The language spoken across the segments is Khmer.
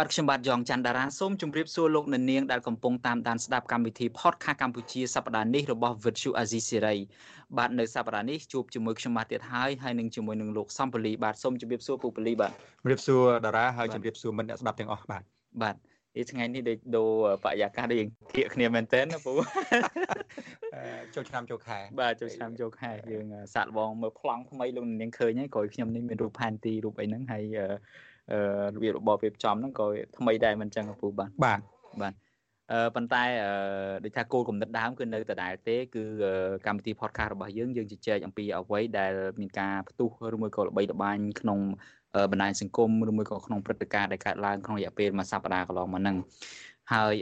បាទខ្ញុំបាទយ៉ងច័ន្ទតារាសូមជម្រាបសួរលោកអ្នកនាងដែលកំពុងតាមដានស្ដាប់កម្មវិធី Podcast កម្ពុជាសប្តាហ៍នេះរបស់ Vuthu Azizi Serai បាទនៅសប្តាហ៍នេះជួបជាមួយខ្ញុំបាទទៀតហើយហើយនឹងជាមួយនឹងលោកសំពលីបាទសូមជម្រាបសួរពូពលីបាទជម្រាបសួរតារាហើយជម្រាបសួរមិត្តអ្នកស្ដាប់ទាំងអស់បាទបាទឯថ្ងៃនេះដូចដូរបរិយាកាសដូចយើងធៀកគ្នាមែនតើណាពូចូលឆ្នាំចូលខែបាទចូលឆ្នាំចូលខែយើងសាក់បងមើលប្លង់ថ្មីលោកនាងឃើញហើយក្រោយខ្ញុំនេះមានរូបផែនទីរូបអីហ្នឹងហើយ របៀបរបបរៀបចំហ្នឹងក៏ថ្មីដែរមិនចឹងពូបាទបាទបាទអឺប៉ុន្តែអឺដូចថាគោលគំនិតដើមគឺនៅដដែលទេគឺកម្មវិធី podcast របស់យើងយើងជជែកអំពីអ្វីដែលមានការផ្ទុះឬមួយក៏ល្បីល្បាញក្នុងបណ្ដាញសង្គមឬមួយក៏ក្នុងព្រឹត្តិការណ៍ដែលកើតឡើងក្នុងរយៈពេលមួយសប្តាហ៍កន្លងមកហ្នឹង ហើយ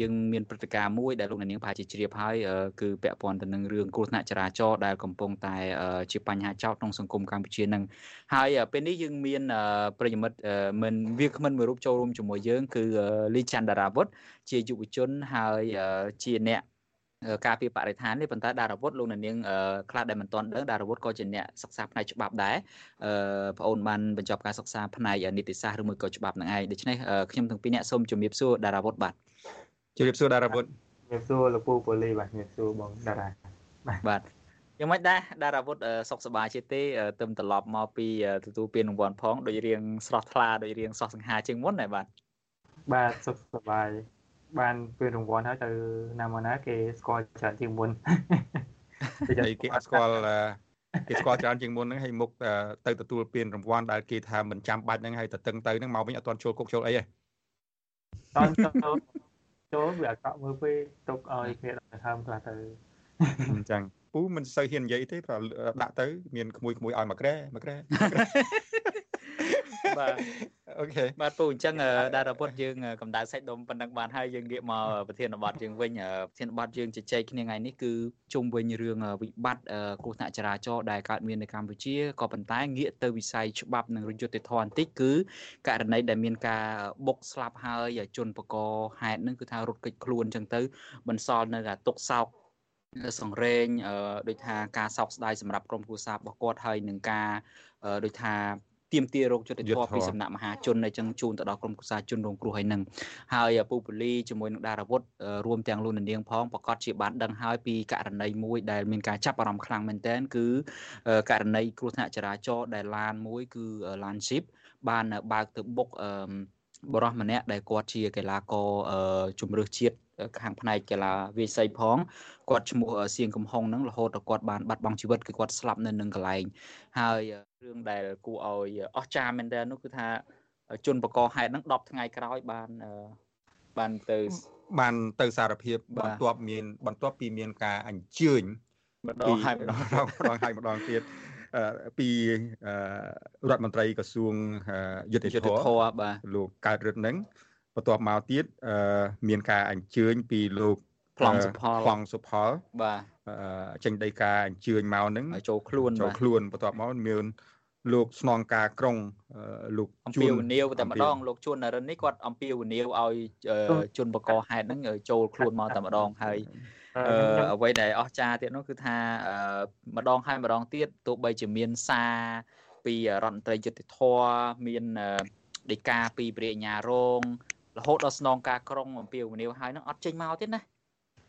យើងមានព្រឹត្តិការណ៍មួយដែលលោកនាងប្រហែលជាជ្រាបហើយគឺពាក់ព័ន្ធទៅនឹងរឿងគ្រោះថ្នាក់ចរាចរណ៍ដែលកំពុងតែជាបញ្ហាចោទក្នុងសង្គមកម្ពុជានឹងហើយពេលនេះយើងមានប្រិយមិត្តមិនវាគ្មិនមួយរូបចូលរួមជាមួយយើងគឺលីច័ន្ទដារាវុធជាយុវជនហើយជាអ្នក ការពីបរិស្ថាននេះប៉ុន្តែដារាវុធលោកនាងខ្លះដែលមិនទាន់ដឹងដារាវុធក៏ជាអ្នកសិក្សាផ្នែកច្បាប់ដែរអឺបងអូនបានបញ្ចប់ការសិក្សាផ្នែកនីតិសាស្ត្រឬមួយក៏ច្បាប់នឹងឯងដូច្នេះខ្ញុំទាំងពីរអ្នកសូមជម្រាបសួរដារាវុធបាទជម្រាបសួរដារាវុធជម្រាបសួរលោកពូប៉ូលីបាទជម្រាបសួរបងតារាបាទយ៉ាងម៉េចដែរដារាវុធសុខសប្បាយជាទេទៅត្រឡប់មកពីទទួលពានរង្វាន់ផងដូចរៀងស្រស់ថ្លាដូចរៀងសោះសង្ហាជាងមុនដែរបាទបាទសុខសប្បាយ បានពានរង្វាន់ហើយទៅណាមកណាគេស្គាល់ច្រើនជាងមុនគេអត់ស្គាល់គេស្គាល់ច្រើនជាងមុនហ្នឹងហើយមុខទៅទទួលពានរង្វាន់ដែលគេថាមិនចាំបាច់ហ្នឹងហើយទៅតឹងទៅហ្នឹងមកវិញអត់ទាន់ចូលគុកចូលអីទេតន់ចូលចូលវាអាក្រក់មើលពេលទុកឲ្យគេដល់ហើមខ្លះទៅអញ្ចឹងពូមិនសូវហ៊ាននិយាយទេព្រោះដាក់ទៅមានក្មួយក្មួយឲ្យមកក្រែមកក្រែ បាទអូខេបាទពូអញ្ចឹងដារពុតយើងកម្ដៅសាច់ដុំប៉ុណ្ណឹងបានហើយយើងងាកមកប្រធានបទយើងវិញប្រធានបទយើងជជែកគ្នាថ្ងៃនេះគឺជុំវិញរឿងវិបត្តិគ្រោះថ្នាក់ចរាចរណ៍ដែលកើតមាននៅកម្ពុជាក៏ប៉ុន្តែងាកទៅវិស័យច្បាប់និងយុត្តិធម៌បន្តិចគឺករណីដែលមានការបុកស្លាប់ហើយជនបកហេតុនឹងគឺថារត់គេចខ្លួនអញ្ចឹងទៅបន្សល់នៅតែទុកសោកសង្រេងដូចថាការសោកស្ដាយសម្រាប់ក្រុមគ្រួសាររបស់គាត់ហើយនឹងការដូចថា ទៀមទារោគយុទ្ធធម៌ពីសំណាក់មហាជនអញ្ចឹងជូនទៅដល់ក្រុមគូសាជនរងគ្រោះហើយនឹងហើយពូពូលីជាមួយនឹងដារាវុធរួមទាំងលោកនាងផងប្រកាសជាបានដឹងហើយពីករណីមួយដែលមានការចាប់អារម្មណ៍ខ្លាំងមែនទែនគឺករណីគ្រោះថ្នាក់ចរាចរណ៍ដែលឡានមួយគឺឡាន Jeep បានបើកទៅបុកបរោះម្នាក់ដែលគាត់ជាកីឡាករជំនឿជាតិខាងផ្នែកកីឡាវាយសីផងគាត់ឈ្មោះសៀងកំហុងហ្នឹងរហូតដល់គាត់បានបាត់បង់ជីវិតគឺគាត់ស្លាប់នៅនឹងកន្លែងហើយ រឿងដែលគួរឲ្យអស្ចារ្យមែនតើនោះគឺថាជនបកហេតុហ្នឹង10ថ្ងៃក្រោយបានបានទៅបានទៅសារភាពបន្ទាប់មាន បន្ទាប់ពីមានការអញ្ជើញម្ដងហើយម្ដងម្ដងហើយម្ដងទៀតពីរដ្ឋមន្ត្រីក្រសួងយុទ្ធធម៌បាទលោកកើតរិទ្ធនឹងបន្ទាប់មកទៀតមានការអញ្ជើញពីលោកប្លង់សុផលប្លង់សុផលបាទចេញដីការអញ្ជើញមកនឹងចូលខ្លួនចូលខ្លួនបន្ទាប់មកមាន លោកស្នងការក្រុងលោកអំពីវនីវតែម្ដងលោកជួននរិននេះគាត់អំពីវនីវឲ្យជនបកហេតុហ្នឹងចូលខ្លួនមកតែម្ដងហើយអ្វីដែលអស្ចារ្យទៀតនោះគឺថាម្ដងហើយម្ដងទៀតទោះបីជាមានសារពីរដ្ឋមន្ត្រីយុតិធធមានដីកាពីព្រះអញ្ញារងរហូតដល់ស្នងការក្រុងអំពីវនីវហើយនឹងអត់ចេញមកទៀតណា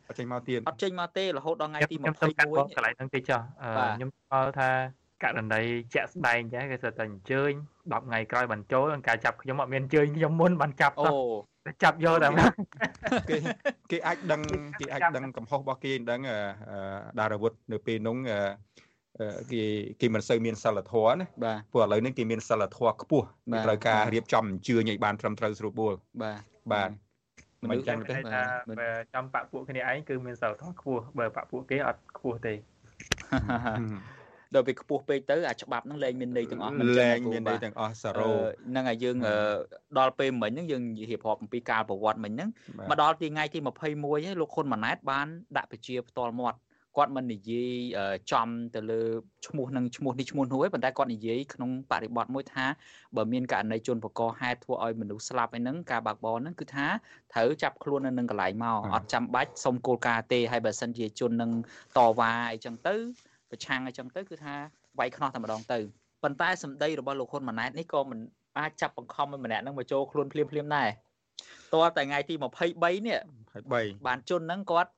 អត់ចេញមកទៀតអត់ចេញមកទេរហូតដល់ថ្ងៃទី21ខ្ញុំកន្លែងហ្នឹងទេចាខ្ញុំស្គាល់ថា ករណីជាក់ស្ដែងចាគេស្ទើរតែអញ្ជើញ10ថ្ងៃក្រោយបានចូលការចាប់ខ្ញុំអត់មានអញ្ជើញខ្ញុំមុនបានចាប់អូចាប់យកតែគេគេអាចដឹងគេអាចដឹងកំហុសរបស់គេដឹងដារាវុធនៅពេលនោះគេគេមិនសូវមានសិលធម៌ណាបាទព្រោះឥឡូវនេះគេមានសិលធម៌ខ្ពស់ត្រូវការរៀបចំអញ្ជើញឲ្យបានត្រឹមត្រូវស្រួលបួលបាទបាទមិនចឹងទេថាបើចំបាក់ពួកគ្នាឯងគឺមានសិលធម៌ខ្ពស់បើបាក់ពួកគេអត់ខ្ពស់ទេ ដល់ពេលខ្ពស់ពេកទៅអាច្បាប់ហ្នឹងលែងមានន័យទាំងអស់មិនលែងមានន័យទាំងអស់សារ៉ូហ្នឹងហើយយើងដល់ពេលមិញហ្នឹងយើងរៀបរាប់អំពីការប្រវត្តិមិញហ្នឹងមកដល់ទីថ្ងៃទី21ហើយលោកហ៊ុនម៉ាណែតបានដាក់ពជាផ្ទាល់មាត់គាត់មិននិយាយចំទៅលើឈ្មោះនឹងឈ្មោះនេះឈ្មោះនោះទេប៉ុន្តែគាត់និយាយក្នុងបរិបទមួយថាបើមានករណីជនបកហេតុធ្វើឲ្យមនុស្សស្លាប់អីហ្នឹងការបើកបរហ្នឹងគឺថាត្រូវចាប់ខ្លួននៅនឹងកន្លែងមកអត់ចាំបាច់សុំគោលការណ៍ទេហើយបើសិនជាជននឹងតវ៉ាអីចឹងទៅ ប្រឆាំងអីចឹងទៅគឺថាវាយខ្នោះតែម្ដងទៅប៉ុន្តែសម្ដីរបស់លោកហ៊ុនម៉ាណែតនេះក៏មិនអាចចាប់បង្ខំឲ្យម្នាក់ហ្នឹងមកចូលខ្លួនភ្លាមភ្លាមដែរតើតែថ្ងៃទី23នេះ23បានជនហ្នឹងគាត់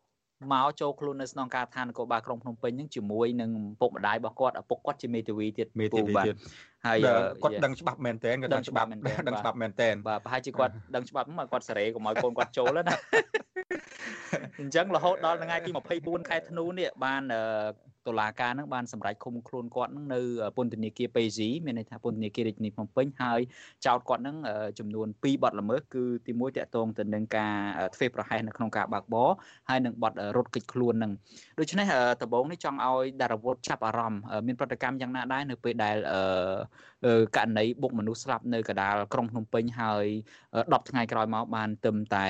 មកចូលខ្លួននៅស្នងការដ្ឋាននគរបាលក្រុងភ្នំពេញហ្នឹងជាមួយនឹងពុកម្ដាយរបស់គាត់ឪពុកគាត់ជាមេធាវីទៀតមេធាវីទៀតហើយគាត់ដឹងច្បាប់មែនតើគាត់ដឹងច្បាប់ដឹងច្បាប់មែនតើបាទប្រហែលជាគាត់ដឹងច្បាប់មកគាត់សេរីកុំឲ្យកូនគាត់ចូលណាអញ្ចឹងរហូតដល់ថ្ងៃទី24ខែធ្នូនេះបាន តុលាការនឹងបានសម្រេចឃុំខ្លួនគាត់នឹងនៅពន្ធនាគារប៉េស៊ីមានន័យថាពន្ធនាគាររាជធានីភ្នំពេញហើយចោទគាត់នឹងចំនួន2បទល្មើសគឺទី1តកតងទៅនឹងការធ្វើប្រហែសនៅក្នុងការបើកបរហើយនឹងបទរត់គេចខ្លួននឹងដូច្នេះដំបូងនេះចង់ឲ្យដារវុធចាប់អារម្មណ៍មានប្រតិកម្មយ៉ាងណាដែរនៅពេលដែលករណីបុកមនុស្សស្លាប់នៅកដាលក្រុងភ្នំពេញហើយ10ថ្ងៃក្រោយមកបានទឹមតែ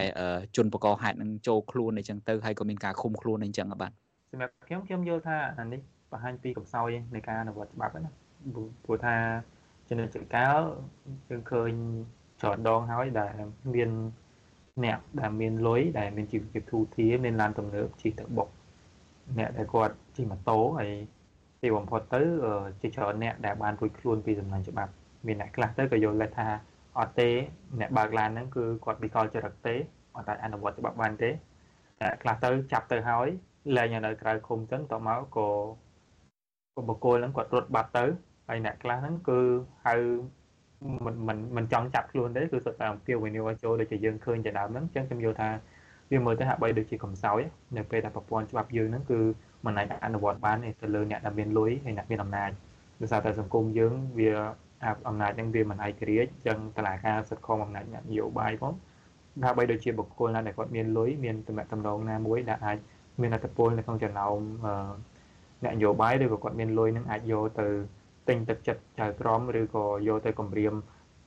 ជនបកហេតុនឹងចូលខ្លួនអីចឹងទៅហើយក៏មានការឃុំខ្លួនអីចឹងបាទ សម្រាប់ខ្ញុំខ្ញុំយល់ថាអានេះបង្ហាញពីកំសោយនៃការអនុវត្តច្បាប់ណាព្រោះថាជំនាញចកាលយើងឃើញច្រើនដងហើយដែលមានអ្នកដែលមានលុយដែលមានជីវភាពធូរធារមានឡានទំនើបជិះទៅបុកអ្នកដែលគាត់ជិះម៉ូតូហើយទីបំផុតទៅជាច្រើនអ្នកដែលបានរួចខ្លួនពីសំណាញ់ច្បាប់មានអ្នកខ្លះទៅក៏យល់ដែរថាអត់ទេអ្នកបើកឡានហ្នឹងគឺគាត់វិកលចរិតទេអត់អាចអនុវត្តច្បាប់បានទេអ្នកខ្លះទៅចាប់ទៅហើយ លែងនៅក្រៅឃុំចឹងតមកក៏ក៏បកគោលហ្នឹងគាត់រត់បាត់ទៅហើយអ្នកខ្លះហ្នឹងគឺហៅមិនមិនមិនចង់ចាប់ខ្លួនទេគឺសុទ្ធតែអំពាវនាវឲ្យចូលដូចជាយើងឃើញជាដើមហ្នឹងចឹងខ្ញុំយល់ថាវាមើលទៅហាក់បីដូចជាកំសោយនៅពេលដែលប្រព័ន្ធច្បាប់យើងហ្នឹងគឺមិនអាចអនុវត្តបានទេទៅលើអ្នកដែលមានលុយហើយអ្នកមានអំណាចដោយសារតែសង្គមយើងវាអំណាចហ្នឹងវាមិនឯករាជ្យចឹងតឡាការសិទ្ធិខំអំណាចនយោបាយផងថាបីដូចជាបុគ្គលណាដែលគាត់មានលុយមានតំណែងតំណងណាមួយដែលអាច មានអត្តពលនៅក្នុងចំណោមអ្នកនយោបាយឬក៏គាត់មានលុយនឹងអាចយកទៅទិញទឹកចិត្តចៅក្រមឬក៏យកទៅគម្រាម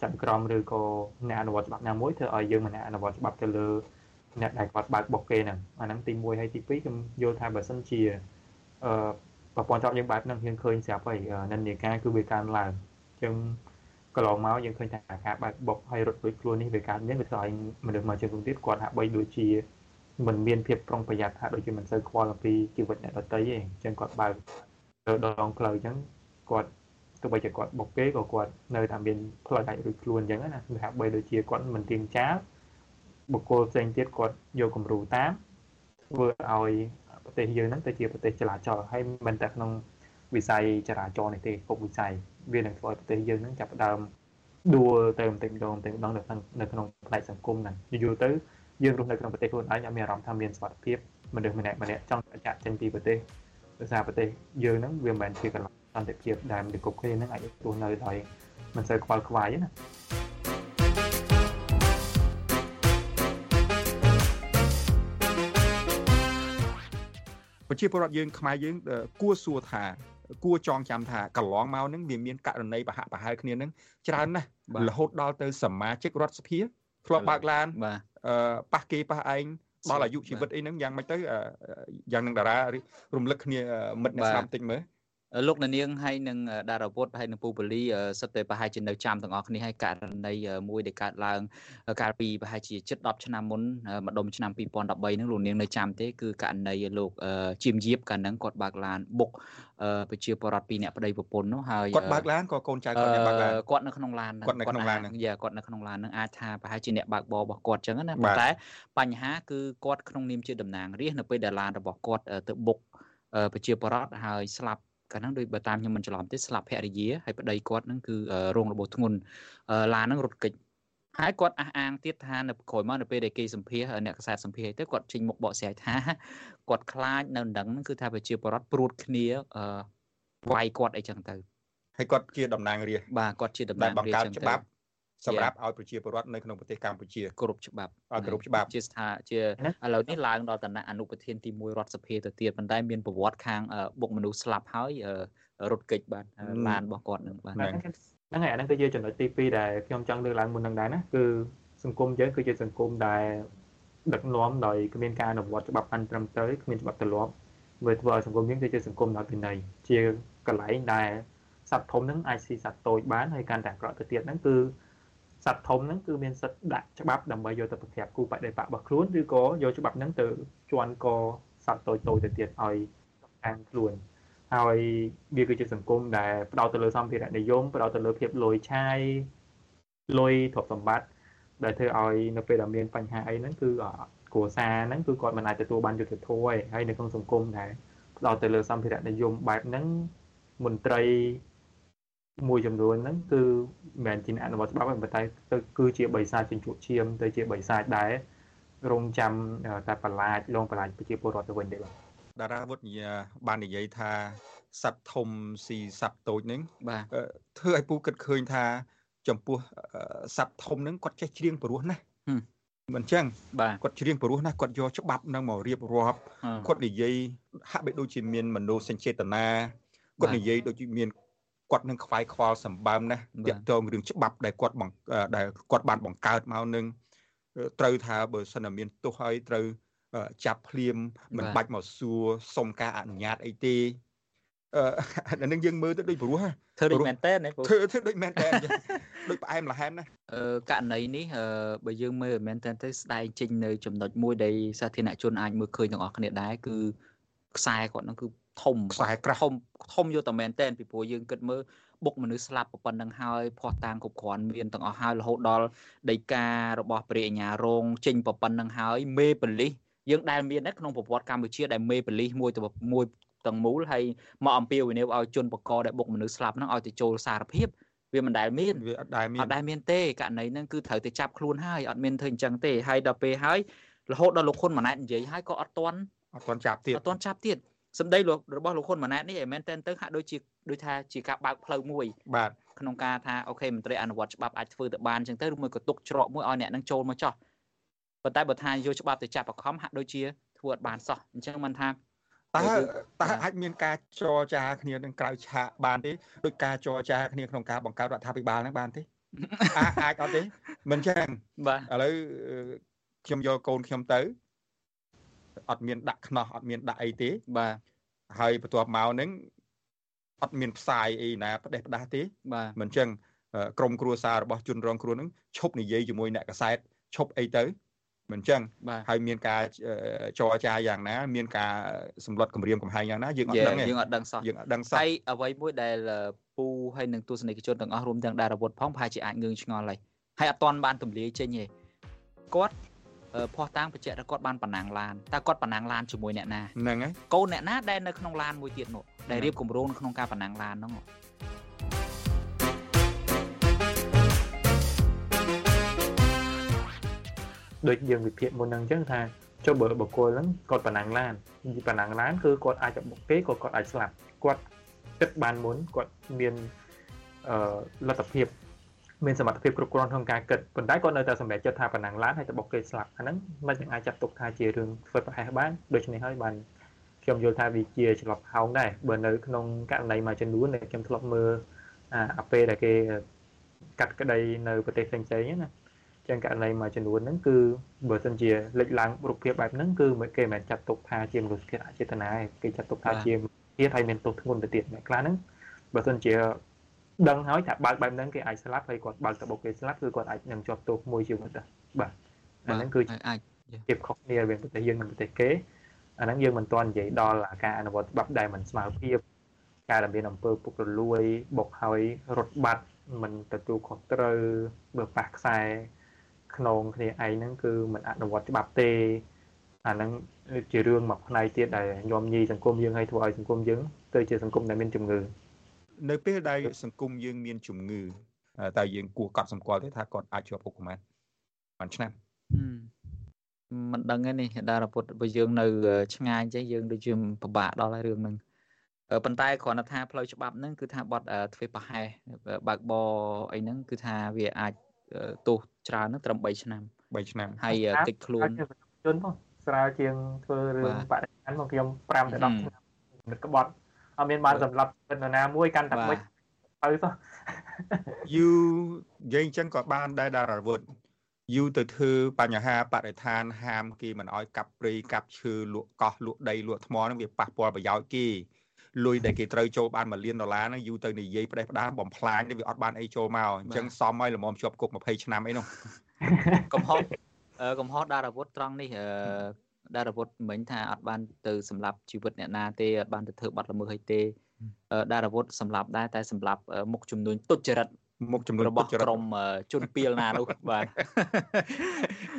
ចៅក្រមឬក៏អ្នកអនុវត្តច្បាប់ណាមួយធ្វើឲ្យយើងមិនអនុវត្តច្បាប់ទៅលើអ្នកដែលគាត់បើកបុកគេហ្នឹងអាហ្នឹងទី1ហើយទី2ខ្ញុំយល់ថាបើសិនជាអឺប្រព័ន្ធច្បាប់យើងបែបហ្នឹងយើងឃើញស្រាប់ហើយនិន្នាការគឺវាកើនឡើងអញ្ចឹងកន្លងមកយើងឃើញថាការបើកបុកហើយរត់លួចខ្លួននេះវាកើតមានវាធ្វើឲ្យមនុស្សមួយចំនួនទៀតគាត់ហាក់បីដូចជា មិនមានភាពប្រុងប្រយ័ត្នថាដូចជាមិនសូវខ្វល់អំពីជីវិតអ្នកដទៃទេអញ្ចឹងគាត់បើកទៅដងផ្លូវអញ្ចឹងគាត់ទោះបីជាគាត់បុកគេក៏គាត់នៅតែមានផ្លូវដាច់រួចខ្លួនអញ្ចឹងណាគឺហាក់បីដូចជាគាត់មិនទៀងចាលបុគ្គលផ្សេងទៀតគាត់យកគំរូតាមធ្វើឲ្យប្រទេសយើងហ្នឹងទៅជាប្រទេសចលាចលហើយមិនតែក្នុងវិស័យចរាចរណ៍នេះទេគ្រប់វិស័យវានឹងធ្វើឲ្យប្រទេសយើងហ្នឹងចាប់ផ្ដើមដួលទៅបន្តិចម្ដងបន្តិចម្ដងនៅក្នុងនៅក្នុងផ្នែកសង្គមហ្នឹងយូរទៅ យើងរស់នៅក្នុងប្រទេសខ្លួនឯងអត់មានអារម្មណ៍ថាមានសុខភាពមនុស្សម្នាក់ម្នាក់ចង់ចាក់ចេញពីប្រទេសដោយសារប្រទេសយើងហ្នឹងវាមិនមែនជាកន្លែងសន្តិភាពដែលមនុស្សគ្រប់គ្នាហ្នឹងអាចរស់នៅដោយមិនសូវខ្វល់ខ្វាយណាប្រជាពលរដ្ឋយើងខ្មែរយើងគួរសួរថាគួរចងចាំថាកន្លងមកហ្នឹងវាមានករណីបហប្រហែលគ្នាហ្នឹងច្រើនណាស់រហូតដល់ទៅសមាជិករដ្ឋសភាធ្លាប់បើកឡានប៉ះ គេប៉ះឯងដល់អាយុជីវិតអីហ្នឹងយ៉ាងម៉េចទៅយ៉ាងនឹងតារារំលឹកគ្នាមិត្តអ្នកស្ដាប់តិចមើល លោកនាងហើយនឹងដារាវុធហើយនឹងពូបលីសិតតែប្រហែលជានៅចាំទាំងអស់គ្នាហើយករណីមួយដែលកើតឡើងកាលពីប្រហែលជាជិត10ឆ្នាំមុនម្ដុំឆ្នាំ2013ហ្នឹងលោកនាងនៅចាំទេគឺករណីលោកជាមយៀបកាលហ្នឹងគាត់បើកឡានបុកប្រជាពលរដ្ឋពីរអ្នកប្តីប្រពន្ធនោះហើយគាត់បើកឡានក៏កូនចៅគាត់បើកឡានគាត់នៅក្នុងឡានគាត់នៅក្នុងឡានហ្នឹងយ៉ាគាត់នៅក្នុងឡានហ្នឹងអាចថាប្រហែលជាអ្នកបើកបររបស់គាត់ចឹងណាប៉ុន្តែបញ្ហាគឺគាត់ក្នុងនាមជាតំណាងរាស្ត្រនៅពេលដែលឡានរបស់គាត់ទៅបុកប្រជាពលរដ្ឋហើយស្លាប់ កាលហ្នឹងដូចបើតាមខ្ញុំមិនច្រឡំទេស្លាប់ភរិយាហើយប្តីគាត់ហ្នឹងគឺរងរបួសធ្ងន់ឡានហ្នឹងរត់គេចហើយគាត់អះអាងទៀតថានៅក្រោយមកនៅពេលដែលគេសម្ភាសអ្នកកសែតសម្ភាសទៅគាត់ចេញមុខបកស្រាយថាគាត់ខ្លាចនៅដងហ្នឹងគឺថាប្រជាពលរដ្ឋព្រួតគ្នាវាយគាត់អីចឹងទៅហើយគាត់ជាតំណាងរាស្ត្របាទគាត់ជាតំណាងរាស្ត្រចឹងទៅច្បាប់ សម្រាប់ឲ្យប្រជាពលរដ្ឋនៅក្នុងប្រទេសកម្ពុជាគ្រប់ច្បាប់ឲ្យគ្រប់ច្បាប់ជាស្ថាជាឥឡូវនេះឡើងដល់ឋានៈអនុប្រធានទី1រដ្ឋសភាទៅទៀតប៉ុន្តែមានប្រវត្តិខាងបុកមនុស្សស្លាប់ហើយរត់គេចបាទឡានរបស់គាត់នឹងបាទហ្នឹងហើយអាហ្នឹងគឺជាចំណុចទី2ដែលខ្ញុំចង់លើកឡើងមុននឹងដែរណាគឺសង្គមយើងគឺជាសង្គមដែលដឹកនាំដោយគ្មានការអនុវត្តច្បាប់អន្តរត្រឹមត្រូវគ្មានច្បាប់ទម្លាប់វាធ្វើឲ្យសង្គមយើងទៅជាសង្គមដល់វិន័យជាកន្លែងដែលសត្វធំហ្នឹងអាចស៊ីសត្វតូចបានហើយកាន់តែអាក្រក់ទៅទៀតហ្នឹងគឺ សត្វធំហ្នឹងគឺមានសិទ្ធិដាក់ច្បាប់ដើម្បីយកទៅប្រក្រាបគូបដិបករបស់ខ្លួនឬក៏យកច្បាប់ហ្នឹងទៅជន់កសត្វតូចតូចទៅទៀតឲ្យខាងខ្លួនហើយវាគឺជាសង្គមដែលផ្ដោតទៅលើសម្ភារៈនិយមផ្ដោតទៅលើភាពលុយឆាយលុយទ្រព្យសម្បត្តិដែលធ្វើឲ្យនៅពេលដែលមានបញ្ហាអីហ្នឹងគឺគ្រួសារហ្នឹងគឺគាត់មិនអាចទទួលបានយុត្តិធម៌ទេហើយនៅក្នុងសង្គមដែលផ្ដោតទៅលើសម្ភារៈនិយមបែបហ្នឹងមន្ត្រី មួយចំនួនហ្នឹងគឺមិនមែនជាអនុវត្តច្បាប់ទេប៉ុន្តែទៅគឺជាបិសាចជញ្ជក់ឈាមទៅជាបិសាចដែររងចាំតែបន្លាចលងបន្លាចប្រជាពលរដ្ឋទៅវិញទេបាទតារាវុឌ្ឍបាននិយាយថាសត្វធំស៊ីសត្វតូចហ្នឹងបាទធ្វើឲ្យពូគិតឃើញថាចំពោះសត្វធំហ្នឹងគាត់ចេះច្រៀងព្រោះណាមិនចឹងគាត់ច្រៀងព្រោះណាគាត់យកច្បាប់ហ្នឹងមករៀបរាប់គាត់និយាយហាក់បីដូចជាមានមនោសញ្ចេតនាគាត់និយាយដូចជាមាន គាត់នឹងខ្វាយខ្វល់សម្បើមណាស់ទាក់ទងរឿងច្បាប់ដែលគាត់ដែលគាត់បានបង្កើតមកនឹងត្រូវថាបើសិនតែមានទោសហើយត្រូវចាប់ភ្លាមមិនបាច់មកសួរសុំការអនុញ្ញាតអីទេអឺអានឹងយើងមើលទៅដូចព្រោះធ្វើដូចមែនតើធ្វើធ្វើដូចមែនតើដូចផ្អែមល្ហែមណាអឺករណីនេះបើយើងមើលមែនតើទៅស្ដែងចេញនៅចំណុចមួយដែលសាធារណជនអាចមើលឃើញទាំងអស់គ្នាដែរគឺខ្សែគាត់នឹងគឺ ធំខ្សែក្រាស់ធំធំយកតែមែនតើពីព្រោះយើងគិតមើលបុកមនុស្សស្លាប់ប៉ុណ្ណឹងហើយភ័ស្តុតាងគ្រប់គ្រាន់មានទាំងអស់ហើយរហូតដល់ដីការបស់ព្រះអញ្ញារងចេញប៉ុណ្ណឹងហើយមេបលិសយើងដែលមានក្នុងប្រវត្តិកម្ពុជាដែលមេបលិសមួយទៅមួយទាំងមូលហើយមកអំពាវនាវឲ្យជនបកដែលបុកមនុស្សស្លាប់ហ្នឹងឲ្យទៅចូលសារភាពវាមិនដែលមានវាអត់ដែលមានអត់ដែលមានទេករណីហ្នឹងគឺត្រូវទៅចាប់ខ្លួនហើយអត់មានធ្វើអញ្ចឹងទេហើយដល់ពេលហើយរហូតដល់លោកខុនម៉ាណែតនិយាយហើយក៏អត់ទាន់អត់ទាន់ចាប់ទៀតអត់ទាន់ចាប់ទៀត សម្ដីរបស់លោកហ៊ុនម៉ាណែតនេះឯមែនតើទៅហាក់ដូចជាដូចថាជាការបើកផ្លូវមួយបាទក្នុងការថាអូខេមន្ត្រីអនុវត្តច្បាប់អាចធ្វើទៅបានអញ្ចឹងទៅឬមួយក៏ទុកច្រកមួយឲ្យអ្នកនឹងចូលមកចោះប៉ុន្តែបើថាយកច្បាប់ទៅចាប់បខំហាក់ដូចជាធ្វើអត់បានសោះអញ្ចឹងមិនថាតើតើអាចមានការចរចាគ្នានឹងក្រៅឆាកបានទេដោយការចរចាគ្នាក្នុងការបង្កើតរដ្ឋាភិបាលហ្នឹងបានទេអាចអត់ទេមិនចឹងបាទឥឡូវខ្ញុំយកកូនខ្ញុំទៅ អត់មានដាក់ខ្នោះអត់មានដាក់អីទេ បាទហើយបន្ទាប់មកហ្នឹងអត់មានផ្សាយអីណាផ្ដេសផ្ដាស់ទេបាទមិនចឹងក្រមគ្រួសាររបស់ជនរងគ្រោះហ្នឹងឈប់និយាយជាមួយអ្នកកសែតឈប់អីទៅមិនចឹងហើយមានការចរចាយ៉ាងណា មានការសម្លុតគម្រាមកំហែងយ៉ាងណាយើងអត់ដឹងទេយើងអត់ដឹងសោះយើងអត់ដឹងសោះហើយអ្វីមួយដែលពូហើយនឹងទស្សនិកជនទាំងអស់រួមទាំងដារវុធផងប្រហែលជាអាចងឿងឆ្ងល់ហើយហើយអត់ទាន់បានទម្លាយចេញទេគាត់ ភ័ស្តុតាងបញ្ជាក់ថាគាត់បានប៉ុណ្ណាងឡានតើគាត់ប៉ុណ្ណាងឡានជាមួយអ្នកណាហ្នឹងហើយកូនអ្នកណាដែលនៅក្នុងឡានមួយទៀតនោះដែលរៀបគម្រោងនៅក្នុងការប៉ុណ្ណាងឡានហ្នឹងដូចយើងវិភាគមុនហ្នឹងអញ្ចឹងថាចុះបើបុគ្គលហ្នឹងគាត់ប៉ុណ្ណាងឡានប៉ុណ្ណាងឡានគឺគាត់អាចបុកគេក៏គាត់អាចស្លាប់គាត់គិតបានមុនគាត់មានអឺលទ្ធភាព មានសមត្ថភាពគ្រប់គ្រាន់ក្នុងការគិតប៉ុន្តែគាត់នៅតែសម្រេចចិត្តថាប៉ុណ្ណឹងឡានហើយទៅបុកគេស្លាប់អាហ្នឹងមិននឹងអាចចាត់ទុកថាជារឿងធ្វើប្រហែសបានដូច្នេះហើយបានខ្ញុំយល់ថាវាជាច្រឡប់ហោងដែរបើនៅក្នុងករណីមួយចំនួនដែលខ្ញុំធ្លាប់មើលអាពេលដែលគេកាត់ក្តីនៅប្រទេសផ្សេងៗណាចឹងករណីមួយចំនួនហ្នឹងគឺបើសិនជាលេចឡើងរូបភាពបែបហ្នឹងគឺគេមិនចាត់ទុកថាជាមនុស្សធាតុអចេតនាគេចាត់ទុកថាជាធាតុហើយមានទោសធ្ងន់ទៅទៀតអ្នកខ្លះហ្នឹងបើសិនជា ដឹងហើយថាបើកបែបហ្នឹងគេអាចស្លាប់ហើយគាត់បើកតបុកគេស្លាប់គឺគាត់អាចនឹងជាប់ទោសមួយជីវិតដែរបាទអាហ្នឹងគឺអាចភាពខុសគ្នារវាងប្រទេសយើងនិងប្រទេសគេអាហ្នឹងយើងមិនទាន់និយាយដល់ការអនុវត្តច្បាប់ដែលមិនស្មើភាពការដែលមានអំពើពុករលួយបុកហើយរត់បាត់មិនទទួលខុសត្រូវបើប៉ះខ្សែខ្នងគ្នាឯងហ្នឹងគឺមិនអនុវត្តច្បាប់ទេអាហ្នឹងជារឿងមួយផ្នែកទៀតដែលញោមញីសង្គមយើងឲ្យធ្វើឲ្យសង្គមយើងទៅជាសង្គមដែលមានជំងឺ នៅពេលដែលសង្គមយើងមានជំងឺតើយើងគួរកត់សម្គាល់ទេថាគាត់អាចជាប់អុកប្រមាណបានឆ្នាំមិនដឹងទេនេះតារពុទ្ធបើយើងនៅឆ្ងាយចេះយើងដូចជាពិបាកដល់ហើយរឿងហ្នឹងប៉ុន្តែគ្រាន់តែថាផ្លូវច្បាប់ហ្នឹងគឺថាបត់ធ្វើប្រហែសបើកបអីហ្នឹងគឺថាវាអាចទោសច្រើនហ្នឹងត្រឹម3ឆ្នាំ3ឆ្នាំហើយតិចខ្លួនជនផងស្រាលជាងធ្វើរឿងបរិញ្ញាមកខ្ញុំ5ទៅ10ឆ្នាំក្បត់ អត់មានបានសម្រាប់នរណាមួយកាន់តែមួយទៅសោះយូនិយាយអញ្ចឹងក៏បានដែរដារាវុធយូរទៅធ្វើបញ្ហាបរិស្ថានហាមគេមិនអោយកាប់ព្រៃកាប់ឈើលក់កោះលក់ដីលក់ថ្មហ្នឹងវាប៉ះពាល់ប្រយោជន៍គេលុយដែលគេត្រូវចូលបាន1លានដុល្លារហ្នឹងយូរទៅនិយាយផ្ដេសផ្ដាសបំផ្លាញវាអត់បានអីចូលមកអញ្ចឹងសមឲ្យល្មមជាប់គុក20ឆ្នាំអីនោះកំហុសកំហុសដារអាវុធត្រង់នេះ ដារអាវុធមិញថាអត់បានទៅសម្លាប់ជីវិតអ្នកណាទេអត់បានទៅធ្វើបាត់ល្មើសអីទេដារអាវុធសម្លាប់ដែរតែសម្លាប់មុខចំនួនទុច្ចរិតមុខចំនួនរបស់ក្រុមជនពីលណានោះបាទ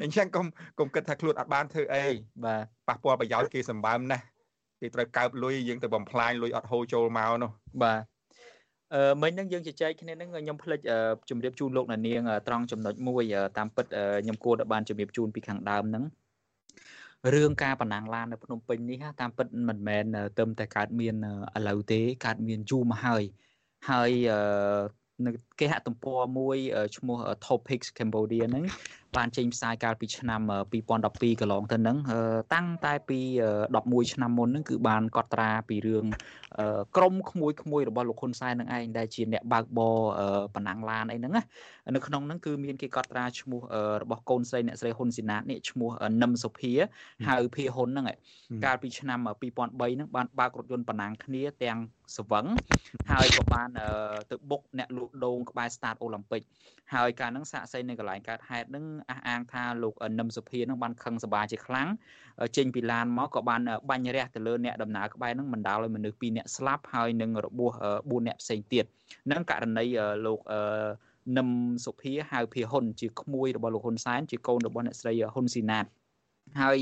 អញ្ចឹងកុំកុំគិតថាខ្លួនអត់បានធ្វើអីបាទប៉ះពាល់ប្រយោជន៍គេសម្បើមណាស់គេត្រូវកើបលុយយើងទៅបំផ្លាញលុយអត់ហូរចូលមកនោះបាទអឺមិញហ្នឹងយើងជជែកគ្នាហ្នឹងខ្ញុំភ្លេចជម្រាបជូនលោកអ្នកនាងត្រង់ចំណុចមួយតាមពិតខ្ញុំគួរតែបានជម្រាបជូនពីខាងដើមហ្នឹង រឿងការបណ្ណាំងឡាននៅភ្នំពេញនេះតាមពិតមិនមែនទៅតែកើតមានឥឡូវទេកើតមានយូរមកហើយហើយនៅគេហទំព័រមួយឈ្មោះ Topics Cambodia ហ្នឹងបានចេញផ្សាយកាលពីឆ្នាំ2012កន្លងទៅហ្នឹងតាំងតែពី11ឆ្នាំមុនហ្នឹងគឺបានកត់ត្រាពីរឿងក្រមក្មួយក្មួយរបស់លោកហ៊ុនសែននឹងឯងដែលជាអ្នកបើកបរបណ្ណាំងឡានអីហ្នឹងណានៅក្នុងហ្នឹងគឺមានគេកត់ត្រាឈ្មោះរបស់កូនស្រីអ្នកស្រីហ៊ុនស៊ីណាតនេះឈ្មោះនឹមសុភាហៅភាហ៊ុនហ្នឹងកាលពីឆ្នាំ2003ហ្នឹងបានបើករថយន្តបណ្ណាំងគ្នាទាំងស្វឹងហើយក៏បានទៅបុកអ្នកលក់ដូងក្បែរ Start Olympic ហើយការនឹងសាកសីនៅកន្លែងកើតហេតុនឹងអះអាងថាលោកនឹមសុភានឹងបានខឹងសបាជាខ្លាំងចេញពីឡានមកក៏បានបាញ់រះទៅលើអ្នកដំណើរក្បែរនឹងបណ្ដាលឲ្យមនុស្ស2នាក់ស្លាប់ហើយនឹងរបួស4នាក់ផ្សេងទៀតនឹងករណីលោកនឹមសុភាហៅភាហ៊ុនជាក្មួយរបស់លោកហ៊ុនសែនជាកូនរបស់អ្នកស្រីហ៊ុនស៊ីណាតហើយ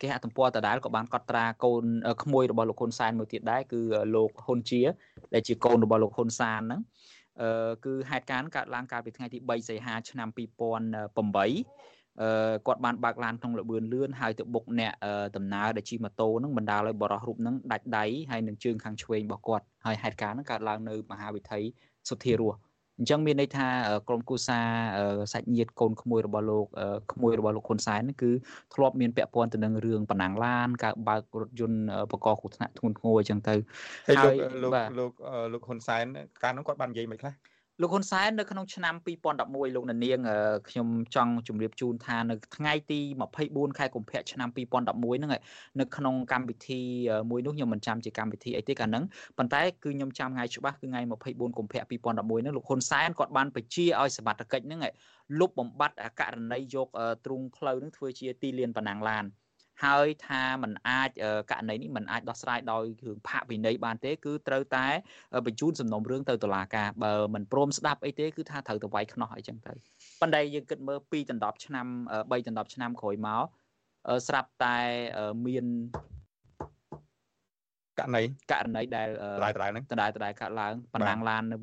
គេហទំព័រដដែលក៏បានកត់ត្រាកូនក្មួយរបស់លោកហ៊ុនសែនមួយទៀតដែរគឺលោកហ៊ុនជា ដែលជាកូនរបស់លោកហ៊ុនសានហ្នឹងអឺ គឺហេតុការណ៍កើតឡើងកាលពីថ្ងៃទី3សីហាឆ្នាំ2008អឺគាត់បានបើកឡានក្នុងលបឿនលឿនហើយទៅបុកអ្នកដំណើរដែលជិះម៉ូតូហ្នឹងបណ្ដាលឲ្យបរោះរូបហ្នឹងដាច់ដៃហើយនឹងជើងខាងឆ្វេងរបស់គាត់ហើយហេតុការណ៍ហ្នឹងកើតឡើងនៅមហាវិថីសុធារស់ អញ្ចឹងមានន័យថាក្រុមគូសាសាច់ញាតិកូនក្មួយរបស់លោកក្មួយរបស់លោកហ៊ុនសែនគឺធ្លាប់មានពាក់ព័ន្ធទៅនឹងរឿងបណ្ណាំងឡានការបើករថយន្តបកកគ្រោះថ្នាក់ធ្ងន់ធ្ងរអញ្ចឹងទៅហើយលោកលោកលោកហ៊ុនសែនកាលនោះគាត់បាននិយាយមិនខ្លះ លោកហ៊ុនសែននៅក្នុងឆ្នាំ2011លោកនាងខ្ញុំចង់ជម្រាបជូនថានៅថ្ងៃទី24ខែកុម្ភៈឆ្នាំ2011ហ្នឹងនៅក្នុងកម្មវិធីមួយនោះខ្ញុំមិនចាំជាកម្មវិធីអីទេកាលហ្នឹងប៉ុន្តែគឺខ្ញុំចាំថ្ងៃច្បាស់គឺថ្ងៃ24កុម្ភៈ2011ហ្នឹងលោកហ៊ុនសែនគាត់បានបញ្ជាឲ្យសមត្ថកិច្ចហ្នឹងលុបបំបត្តិករណីយកទ្រូងផ្លូវហ្នឹងធ្វើជាទីលានបណ្ណាំងឡាន ហើយថាมันអាចករណីនេះมันអាចដោះស្រាយដោយរឿងផាកវិន័យបានទេគឺត្រូវតែបញ្ជូនសំណុំរឿងទៅតុលាការបើមិនព្រមស្ដាប់អីទេគឺថាត្រូវទៅវាយខ្នោះអីចឹងទៅប៉ុន្តែយើងគិតមើល2ដណ្ដប់ឆ្នាំ3ដណ្ដប់ឆ្នាំក្រោយមកស្រាប់តែមានករណីករណីដែលដដែលហ្នឹងដដែលដដែលកាត់ឡើងបណ្ដាំងឡាននៅ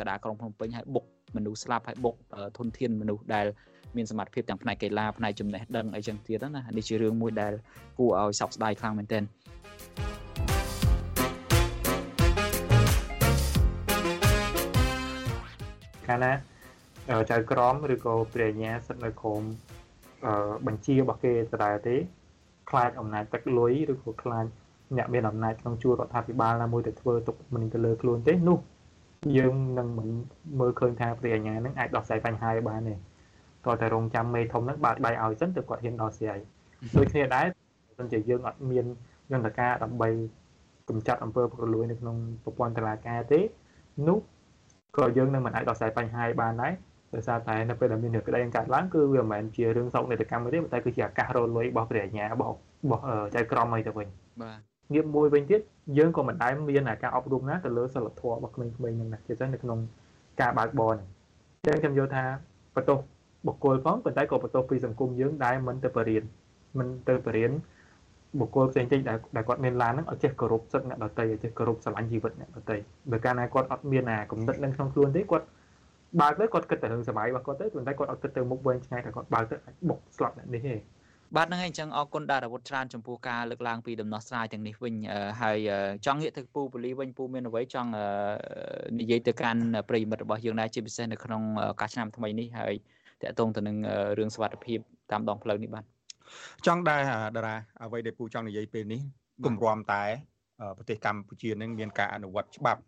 កដាក្រុងភ្នំពេញហើយបុកមនុស្សស្លាប់ហើយបុកធនធានមនុស្សដែល មានសមត្ថភាពទាំងផ្នែកកីឡាផ្នែកចំណេះដឹងអីចឹងទៀតណានេះជារឿងមួយដែលគួរឲ្យសោកស្ដាយខ្លាំងមែនទែនកាលណាចៅក្រមឬក៏ព្រះញ្ញាសិទ្ធនៅក្រមបញ្ជារបស់គេដដែលទេខ្លាចអំណាចទឹកលុយឬក៏ខ្លាចអ្នកមានអំណាចក្នុងជួររដ្ឋាភិបាលណាមួយទៅធ្វើទុកមិនទៅលើខ្លួនទេនោះយើងនឹងមិនមើលឃើញថាព្រះអញ្ញានឹងអាចដោះស្រាយបញ្ហាឲ្យបានទេ តើតែរងចាំមេធំហ្នឹងបើកដៃឲ្យសិនទៅគាត់ហ៊ានដោះស្រាយដូចគ្នាដែរបើជាយើងអត់មានយន្តការដើម្បីកម្ចាត់អំពើពុករលួយនៅក្នុងប្រព័ន្ធតុលាការទេនោះក៏យើងនឹងមិនអាចដោះស្រាយបញ្ហាបានដែរដោយសារតែនៅពេលដែលមានរឿងក្តីកើតឡើងគឺវាមិនមែនជារឿងសោកនាដកម្មទេតែគឺជាឱកាសរលួយរបស់ព្រះញ្ញារបស់របស់ចៅក្រមអីទៅវិញបាទងារមួយវិញទៀតយើងក៏មិនដែលមានការអប់រំណាទៅលើសិលធម៌របស់ក្មេងៗហ្នឹងណាជាពិសេសនៅក្នុងការបើកបរហ្នឹងអញ្ចឹងខ្ញុំយល់ថាបន្ទោស បុគ្គលផងប៉ុន្តែក៏បន្ទោសពីសង្គមយើងដែលមិនទៅបរៀនមិនទៅបរៀនបុគ្គលផ្សេងទៀតដែលដែលគាត់មានឡានហ្នឹងឲ្យចេះគោរពសិទ្ធិអ្នកដទៃឲ្យចេះគោរពស្រឡាញ់ជីវិតអ្នកដទៃបើកាលណាគាត់អត់មានអាគំនិតនឹងក្នុងខ្លួនទេគាត់បើកទៅគាត់គិតតែរឿងសុបាយរបស់គាត់ទៅប៉ុន្តែគាត់អត់គិតទៅមុខវែងឆ្ងាយតែគាត់បើកទៅអាចបុកស្លាប់អ្នកនេះទេបាទហ្នឹងហើយអញ្ចឹងអរគុណដារាវុធច្រើនចំពោះការលើកឡើងពីដំណោះស្រាយទាំងនេះវិញហើយចង់ងាកទៅពូពូលីវិញពូមានអ្វីចង់និយាយទៅកាន់ប្រិយមិត្តរបស់យើងដែរជាពិសេសនៅក្នុងការឆ្នាំថ្មីនេះហើយ តកតងទៅនឹងរឿងសុវត្ថិភាពតាមដងផ្លូវនេះបាទចង់ដែរតារាអ្វីដែលពូចង់និយាយពេលនេះគម្រាំតែប្រទេសកម្ពុជានឹងមានការអនុវត្តច្បាប់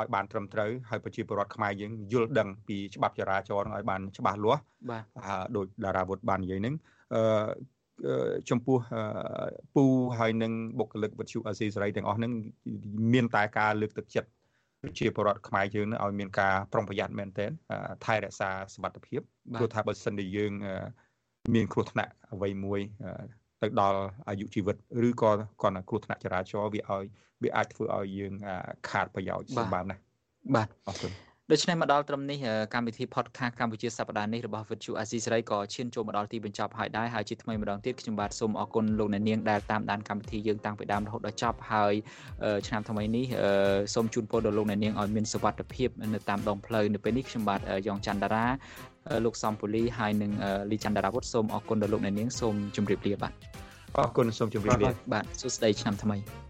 ឲ្យបានត្រឹមត្រូវហើយប្រជាពលរដ្ឋខ្មែរយើងយល់ដឹងពីច្បាប់ចរាចរណ៍ឲ្យបានច្បាស់លាស់បាទដោយតារាវុធបាននិយាយហ្នឹងអឺចំពោះពូហើយនឹងបុគ្គលិកវិទ្យុអាស៊ីសេរីទាំងអស់ហ្នឹងមានតែការលើកទឹកចិត្ត ប្រជាពលរដ្ឋខ្មែរយើងឲ្យមានការប្រុងប្រយ័ត្នមែនទែនថែរក្សាសុខភាពព្រោះថាបើសិនជាយើងមានគ្រោះថ្នាក់អ្វីមួយទៅដល់អាយុជីវិតឬក៏គាត់គ្រោះថ្នាក់ចរាចរណ៍វាឲ្យវាអាចធ្វើឲ្យយើង ខាតប្រយោជន៍សម្បើមណាស់បាទអរគុណ ដូច្នេះមកដល់ត្រឹមនេះកម្មវិធី podcast កម្ពុជាសប្តាហ៍នេះរបស់វិទ្យុអាស៊ីសេរីក៏ឈានចូលមកដល់ទីបញ្ចប់ហើយដែរហើយជាថ្មីម្ដងទៀតខ្ញុំបាទសូមអរគុណលោកអ្នកនាងដែលតាមដានកម្មវិធីយើងតាំងពីដើមរហូតដល់ចប់ហើយឆ្នាំថ្មីនេះសូមជូនពរដល់លោកអ្នកនាងឲ្យមានសុវត្ថិភាពនៅតាមដងផ្លូវនៅពេលនេះខ្ញុំបាទយ៉ងច័ន្ទតារាលោកសំពូលីហើយនិងលីច័ន្ទតារាវុធសូមអរគុណដល់លោកអ្នកនាងសូមជម្រាបលាបាទអរគុណសូមជម្រាបលាបាទសួស្តីឆ្នាំថ្មី